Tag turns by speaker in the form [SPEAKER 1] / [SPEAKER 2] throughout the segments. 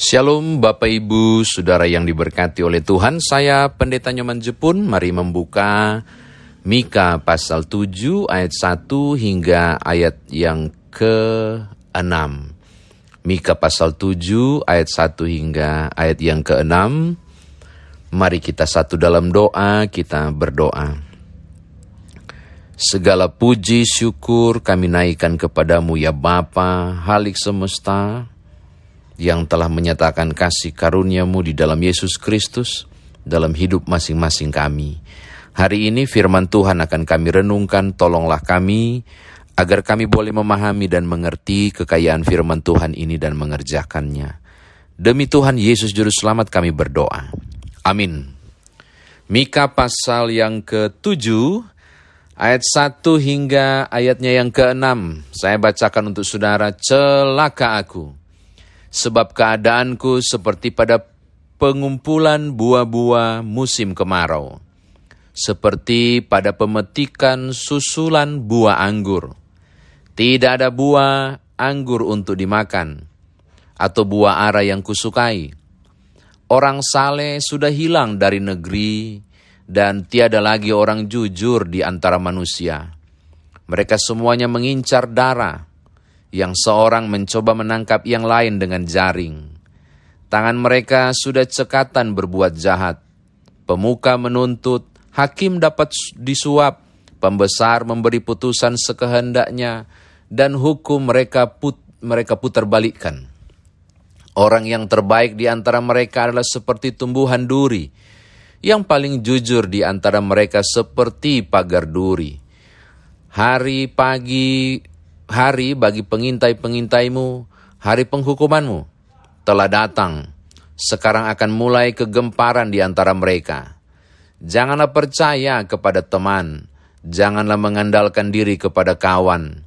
[SPEAKER 1] Shalom Bapak Ibu, Saudara yang diberkati oleh Tuhan. Saya Pendeta Nyoman Jepun, mari membuka Mika pasal 7 ayat 1 hingga ayat yang ke-6. Mika pasal 7 ayat 1 hingga ayat yang ke-6. Mari kita satu dalam doa, kita berdoa. Segala puji syukur kami naikkan kepadamu ya Bapa, Halik semesta, yang telah menyatakan kasih karuniamu di dalam Yesus Kristus dalam hidup masing-masing kami. Hari ini firman Tuhan akan kami renungkan, tolonglah kami agar kami boleh memahami dan mengerti kekayaan firman Tuhan ini dan mengerjakannya. Demi Tuhan Yesus Juru Selamat kami berdoa. Amin. Mika pasal yang ke-7 ayat 1 hingga ayatnya yang ke-6. Saya bacakan untuk saudara, celaka aku sebab keadaanku seperti pada pengumpulan buah-buah musim kemarau, seperti pada pemetikan susulan buah anggur. Tidak ada buah anggur untuk dimakan, atau buah ara yang kusukai. Orang saleh sudah hilang dari negeri, dan tiada lagi orang jujur di antara manusia. Mereka semuanya mengincar darah, yang seorang mencoba menangkap yang lain dengan jaring. Tangan mereka sudah cekatan berbuat jahat. Pemuka menuntut, hakim dapat disuap, pembesar memberi putusan sekehendaknya, dan hukum mereka put, mereka putar balikkan. Orang yang terbaik di antara mereka adalah seperti tumbuhan duri, yang paling jujur di antara mereka seperti pagar duri. Hari pagi hari bagi pengintai-pengintaimu, hari penghukumanmu telah datang. Sekarang akan mulai kegemparan di antara mereka. Janganlah percaya kepada teman, janganlah mengandalkan diri kepada kawan.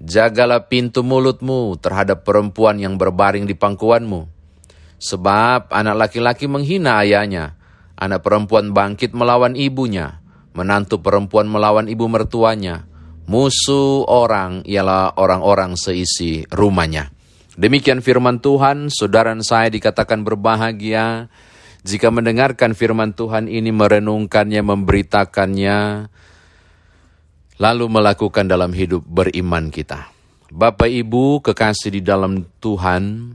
[SPEAKER 1] Jagalah pintu mulutmu terhadap perempuan yang berbaring di pangkuanmu. Sebab anak laki-laki menghina ayahnya, anak perempuan bangkit melawan ibunya, menantu perempuan melawan ibu mertuanya, Musuh orang ialah orang-orang seisi rumahnya. Demikian firman Tuhan, saudara saya dikatakan berbahagia jika mendengarkan firman Tuhan ini, merenungkannya, memberitakannya, lalu melakukan dalam hidup beriman kita. Bapak Ibu kekasih di dalam Tuhan,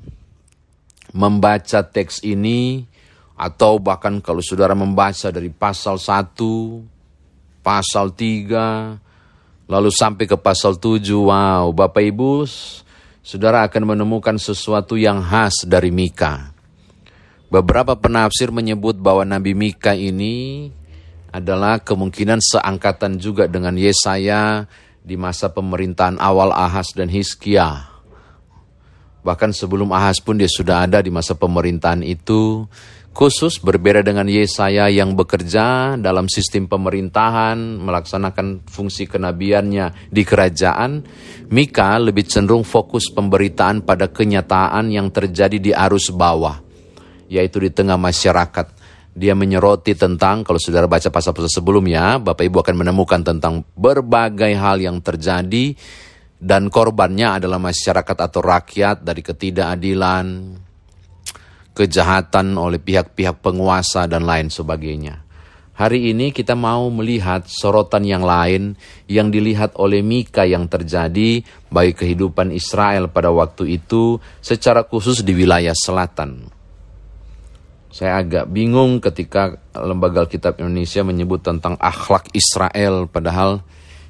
[SPEAKER 1] membaca teks ini, atau bahkan kalau saudara membaca dari pasal 1, pasal 3, Lalu sampai ke pasal 7, wow, Bapak Ibu, saudara akan menemukan sesuatu yang khas dari Mika. Beberapa penafsir menyebut bahwa Nabi Mika ini adalah kemungkinan seangkatan juga dengan Yesaya di masa pemerintahan awal Ahas dan Hizkia. Bahkan sebelum Ahas pun dia sudah ada di masa pemerintahan itu khusus berbeda dengan Yesaya yang bekerja dalam sistem pemerintahan, melaksanakan fungsi kenabiannya di kerajaan, Mika lebih cenderung fokus pemberitaan pada kenyataan yang terjadi di arus bawah, yaitu di tengah masyarakat. Dia menyoroti tentang, kalau saudara baca pasal-pasal sebelumnya, Bapak Ibu akan menemukan tentang berbagai hal yang terjadi dan korbannya adalah masyarakat atau rakyat dari ketidakadilan, kejahatan oleh pihak-pihak penguasa dan lain sebagainya. Hari ini kita mau melihat sorotan yang lain yang dilihat oleh Mika yang terjadi bagi kehidupan Israel pada waktu itu secara khusus di wilayah selatan. Saya agak bingung ketika Lembaga Alkitab Indonesia menyebut tentang akhlak Israel padahal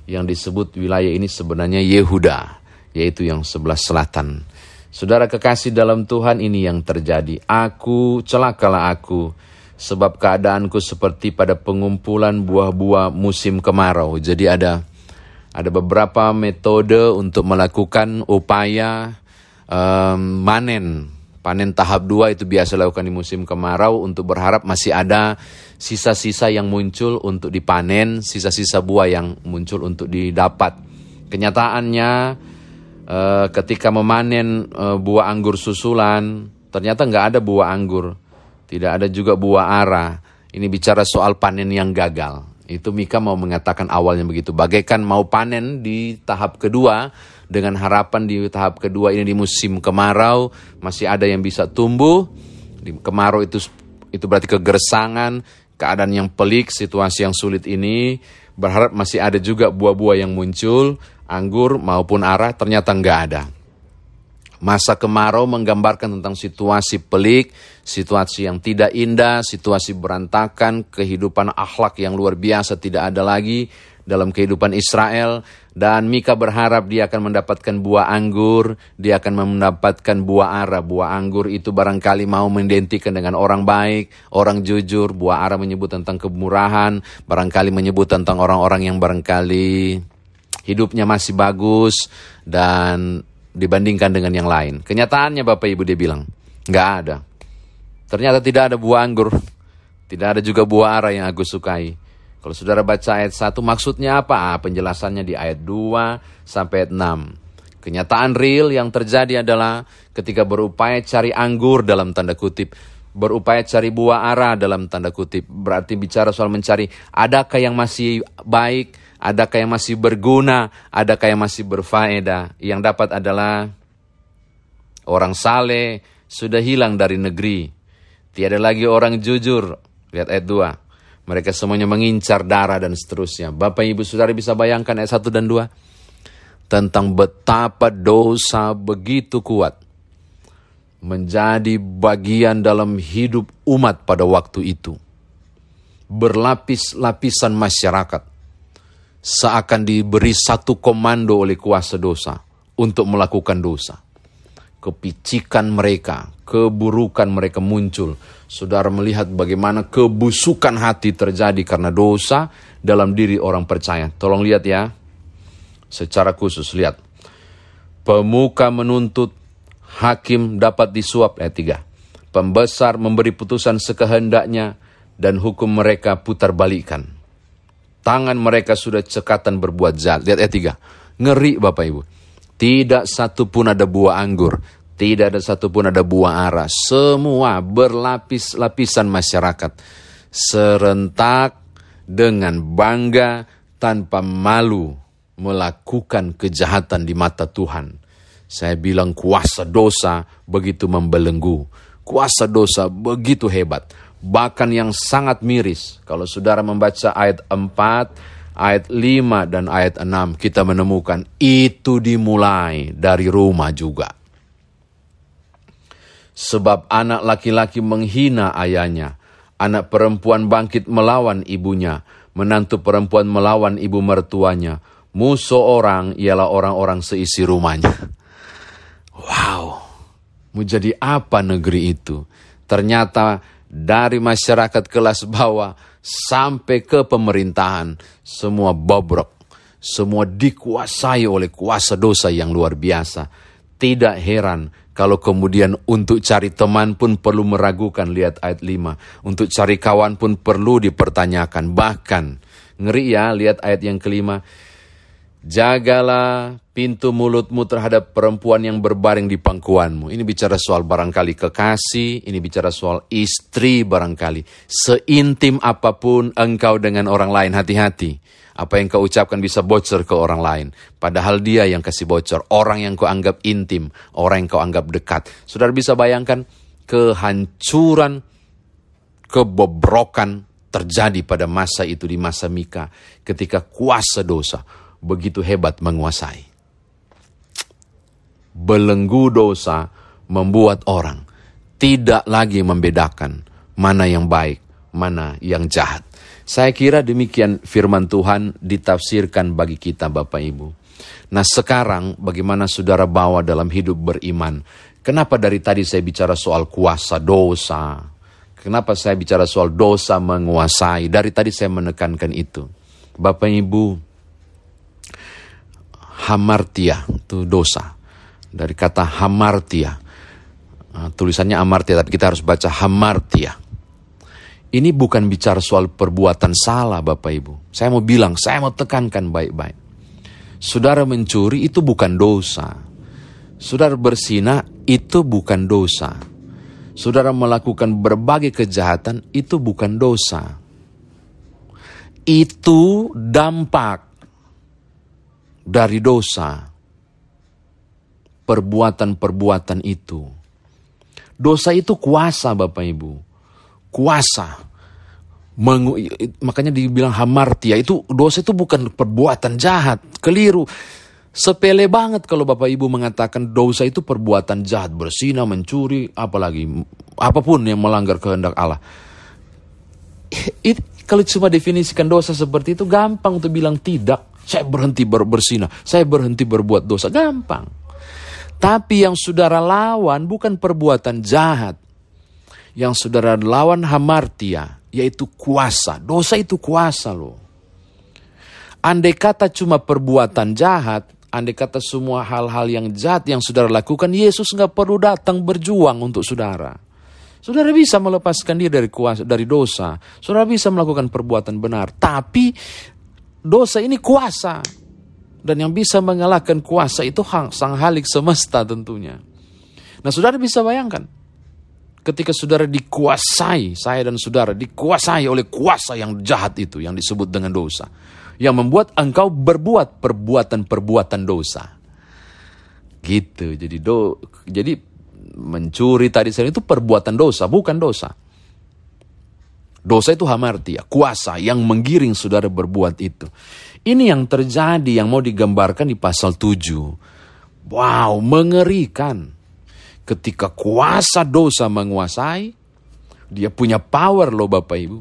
[SPEAKER 1] yang disebut wilayah ini sebenarnya Yehuda, yaitu yang sebelah selatan. Saudara kekasih dalam Tuhan ini yang terjadi. Aku, celakalah aku, sebab keadaanku seperti pada pengumpulan buah-buah musim kemarau. Jadi ada ada beberapa metode untuk melakukan upaya um, manen. Panen tahap dua itu biasa dilakukan di musim kemarau untuk berharap masih ada sisa-sisa yang muncul untuk dipanen, sisa-sisa buah yang muncul untuk didapat. Kenyataannya uh, ketika memanen uh, buah anggur susulan, ternyata nggak ada buah anggur, tidak ada juga buah ara. Ini bicara soal panen yang gagal. Itu Mika mau mengatakan awalnya begitu. Bagaikan mau panen di tahap kedua, dengan harapan di tahap kedua ini di musim kemarau masih ada yang bisa tumbuh. Di kemarau itu itu berarti kegersangan, keadaan yang pelik, situasi yang sulit ini. Berharap masih ada juga buah-buah yang muncul, anggur maupun arah ternyata nggak ada. Masa kemarau menggambarkan tentang situasi pelik, situasi yang tidak indah, situasi berantakan, kehidupan akhlak yang luar biasa tidak ada lagi dalam kehidupan Israel. Dan Mika berharap dia akan mendapatkan buah anggur, dia akan mendapatkan buah ara. Buah anggur itu barangkali mau mendentikan dengan orang baik, orang jujur. Buah ara menyebut tentang kemurahan, barangkali menyebut tentang orang-orang yang barangkali hidupnya masih bagus dan dibandingkan dengan yang lain. Kenyataannya Bapak Ibu dia bilang, nggak ada. Ternyata tidak ada buah anggur, tidak ada juga buah ara yang aku sukai. Kalau saudara baca ayat 1 maksudnya apa? Ah, penjelasannya di ayat 2 sampai ayat 6. Kenyataan real yang terjadi adalah ketika berupaya cari anggur dalam tanda kutip, berupaya cari buah ara dalam tanda kutip. Berarti bicara soal mencari adakah yang masih baik, Adakah yang masih berguna? Adakah yang masih berfaedah? Yang dapat adalah orang saleh sudah hilang dari negeri. Tiada lagi orang jujur. Lihat ayat 2. Mereka semuanya mengincar darah dan seterusnya. Bapak ibu saudara bisa bayangkan ayat 1 dan 2. Tentang betapa dosa begitu kuat. Menjadi bagian dalam hidup umat pada waktu itu. Berlapis-lapisan masyarakat seakan diberi satu komando oleh kuasa dosa untuk melakukan dosa. Kepicikan mereka, keburukan mereka muncul. Saudara melihat bagaimana kebusukan hati terjadi karena dosa dalam diri orang percaya. Tolong lihat ya, secara khusus lihat. Pemuka menuntut, hakim dapat disuap, ayat 3. Pembesar memberi putusan sekehendaknya, dan hukum mereka putar balikan Tangan mereka sudah cekatan berbuat jahat. Lihat ayat 3. Ngeri Bapak Ibu. Tidak satu pun ada buah anggur. Tidak ada satu pun ada buah ara. Semua berlapis-lapisan masyarakat. Serentak dengan bangga tanpa malu melakukan kejahatan di mata Tuhan. Saya bilang kuasa dosa begitu membelenggu. Kuasa dosa begitu hebat bahkan yang sangat miris. Kalau saudara membaca ayat 4, ayat 5, dan ayat 6, kita menemukan itu dimulai dari rumah juga. Sebab anak laki-laki menghina ayahnya, anak perempuan bangkit melawan ibunya, menantu perempuan melawan ibu mertuanya, musuh orang ialah orang-orang seisi rumahnya. Wow, mau jadi apa negeri itu? Ternyata dari masyarakat kelas bawah sampai ke pemerintahan, semua bobrok, semua dikuasai oleh kuasa dosa yang luar biasa. Tidak heran kalau kemudian untuk cari teman pun perlu meragukan, lihat ayat 5. Untuk cari kawan pun perlu dipertanyakan. Bahkan, ngeri ya, lihat ayat yang kelima. Jagalah pintu mulutmu terhadap perempuan yang berbaring di pangkuanmu. Ini bicara soal barangkali kekasih, ini bicara soal istri barangkali. Seintim apa pun engkau dengan orang lain, hati-hati. Apa yang kau ucapkan bisa bocor ke orang lain. Padahal dia yang kasih bocor. Orang yang kau anggap intim, orang yang kau anggap dekat. Saudara bisa bayangkan kehancuran, kebobrokan terjadi pada masa itu di masa Mika. Ketika kuasa dosa begitu hebat menguasai. Belenggu dosa membuat orang tidak lagi membedakan mana yang baik, mana yang jahat. Saya kira demikian firman Tuhan ditafsirkan bagi kita Bapak Ibu. Nah sekarang bagaimana saudara bawa dalam hidup beriman? Kenapa dari tadi saya bicara soal kuasa dosa? Kenapa saya bicara soal dosa menguasai? Dari tadi saya menekankan itu. Bapak Ibu, hamartia itu dosa. Dari kata hamartia. Nah, tulisannya amartia tapi kita harus baca hamartia. Ini bukan bicara soal perbuatan salah Bapak Ibu. Saya mau bilang saya mau tekankan baik-baik. Saudara mencuri itu bukan dosa. Saudara bersina itu bukan dosa. Saudara melakukan berbagai kejahatan itu bukan dosa. Itu dampak dari dosa. Perbuatan-perbuatan itu. Dosa itu kuasa Bapak Ibu. Kuasa. Mengu, makanya dibilang hamartia itu dosa itu bukan perbuatan jahat, keliru. Sepele banget kalau Bapak Ibu mengatakan dosa itu perbuatan jahat, bersina, mencuri, apalagi apa pun yang melanggar kehendak Allah. It, kalau cuma definisikan dosa seperti itu gampang untuk bilang tidak. Saya berhenti ber bersina, saya berhenti berbuat dosa, gampang. Tapi yang saudara lawan bukan perbuatan jahat. Yang saudara lawan hamartia, yaitu kuasa. Dosa itu kuasa loh. Andai kata cuma perbuatan jahat, andai kata semua hal-hal yang jahat yang saudara lakukan, Yesus nggak perlu datang berjuang untuk saudara. Saudara bisa melepaskan diri dari kuasa, dari dosa. Saudara bisa melakukan perbuatan benar. Tapi dosa ini kuasa. Dan yang bisa mengalahkan kuasa itu sang halik semesta tentunya. Nah saudara bisa bayangkan. Ketika saudara dikuasai, saya dan saudara dikuasai oleh kuasa yang jahat itu yang disebut dengan dosa. Yang membuat engkau berbuat perbuatan-perbuatan dosa. Gitu. Jadi do jadi mencuri tadi saya itu perbuatan dosa, bukan dosa. Dosa itu hamartia, kuasa yang menggiring saudara berbuat itu. Ini yang terjadi yang mau digambarkan di pasal 7. Wow, mengerikan. Ketika kuasa dosa menguasai, dia punya power loh Bapak Ibu.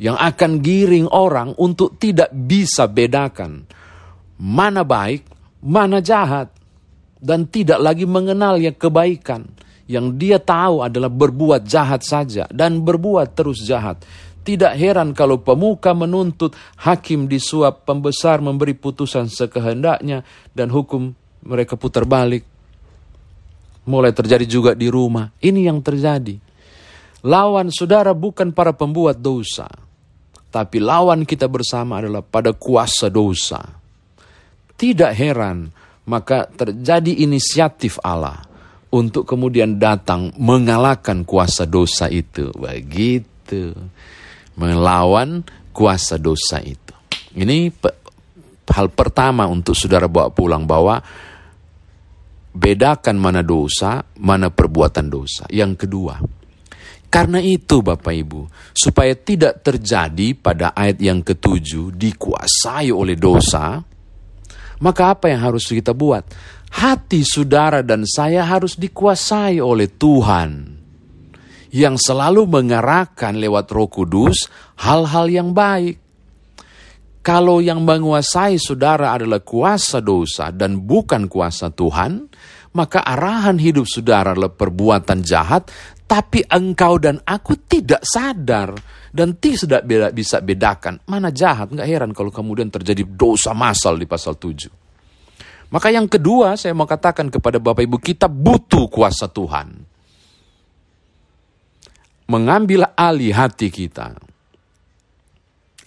[SPEAKER 1] Yang akan giring orang untuk tidak bisa bedakan mana baik, mana jahat. Dan tidak lagi mengenal yang kebaikan yang dia tahu adalah berbuat jahat saja dan berbuat terus jahat. Tidak heran kalau pemuka menuntut, hakim disuap, pembesar memberi putusan sekehendaknya, dan hukum mereka putar balik. Mulai terjadi juga di rumah. Ini yang terjadi. Lawan saudara bukan para pembuat dosa, tapi lawan kita bersama adalah pada kuasa dosa. Tidak heran, maka terjadi inisiatif Allah untuk kemudian datang mengalahkan kuasa dosa itu. Begitu. Melawan kuasa dosa itu. Ini hal pertama untuk saudara bawa pulang bahwa bedakan mana dosa, mana perbuatan dosa. Yang kedua, karena itu Bapak Ibu, supaya tidak terjadi pada ayat yang ketujuh dikuasai oleh dosa, maka apa yang harus kita buat? hati saudara dan saya harus dikuasai oleh Tuhan yang selalu mengarahkan lewat Roh Kudus hal-hal yang baik. Kalau yang menguasai saudara adalah kuasa dosa dan bukan kuasa Tuhan, maka arahan hidup saudara adalah perbuatan jahat, tapi engkau dan aku tidak sadar dan tidak bisa bedakan mana jahat. Nggak heran kalau kemudian terjadi dosa masal di pasal 7. Maka yang kedua saya mau katakan kepada Bapak Ibu kita butuh kuasa Tuhan. Mengambil alih hati kita.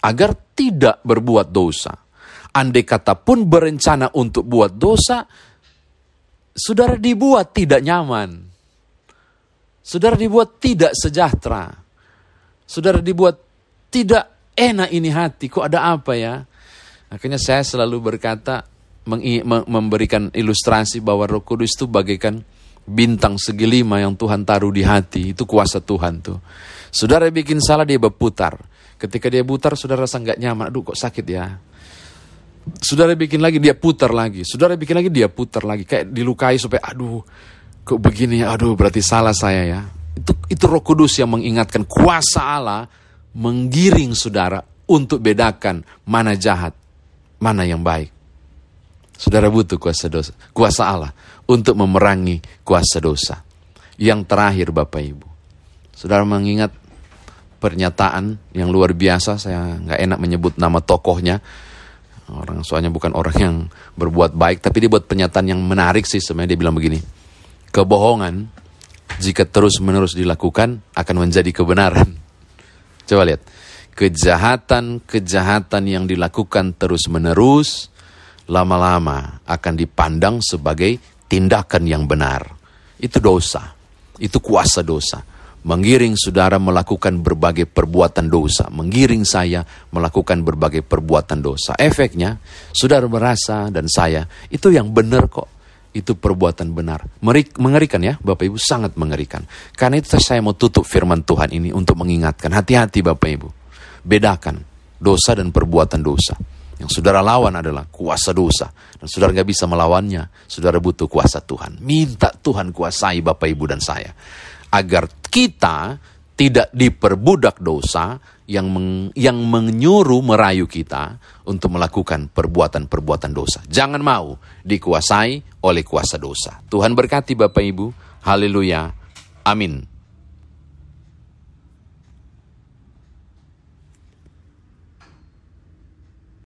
[SPEAKER 1] Agar tidak berbuat dosa. Andai kata pun berencana untuk buat dosa, saudara dibuat tidak nyaman. Saudara dibuat tidak sejahtera. Saudara dibuat tidak enak ini hati. Kok ada apa ya? Akhirnya saya selalu berkata, memberikan ilustrasi bahwa Roh Kudus itu bagaikan bintang segi lima yang Tuhan taruh di hati. Itu kuasa Tuhan tuh. Saudara bikin salah dia berputar. Ketika dia putar, saudara rasa nggak nyaman. Aduh kok sakit ya. Saudara bikin lagi dia putar lagi. Saudara bikin lagi dia putar lagi. Kayak dilukai supaya aduh kok begini ya. Aduh berarti salah saya ya. Itu, itu roh kudus yang mengingatkan kuasa Allah menggiring saudara untuk bedakan mana jahat, mana yang baik. Saudara butuh kuasa dosa, kuasa Allah untuk memerangi kuasa dosa. Yang terakhir Bapak Ibu, saudara mengingat pernyataan yang luar biasa, saya nggak enak menyebut nama tokohnya, orang soalnya bukan orang yang berbuat baik, tapi dia buat pernyataan yang menarik sih sebenarnya dia bilang begini, kebohongan jika terus menerus dilakukan akan menjadi kebenaran. Coba lihat, kejahatan-kejahatan yang dilakukan terus menerus lama-lama akan dipandang sebagai tindakan yang benar. Itu dosa. Itu kuasa dosa. menggiring saudara melakukan berbagai perbuatan dosa, menggiring saya melakukan berbagai perbuatan dosa. Efeknya, saudara merasa dan saya itu yang benar kok. Itu perbuatan benar. Mengerikan ya, Bapak Ibu, sangat mengerikan. Karena itu saya mau tutup firman Tuhan ini untuk mengingatkan. Hati-hati Bapak Ibu. Bedakan dosa dan perbuatan dosa. Yang saudara lawan adalah kuasa dosa. Dan saudara nggak bisa melawannya. Saudara butuh kuasa Tuhan. Minta Tuhan kuasai Bapak Ibu dan saya. Agar kita tidak diperbudak dosa yang meng, yang menyuruh merayu kita untuk melakukan perbuatan-perbuatan dosa. Jangan mau dikuasai oleh kuasa dosa. Tuhan berkati Bapak Ibu. Haleluya. Amin.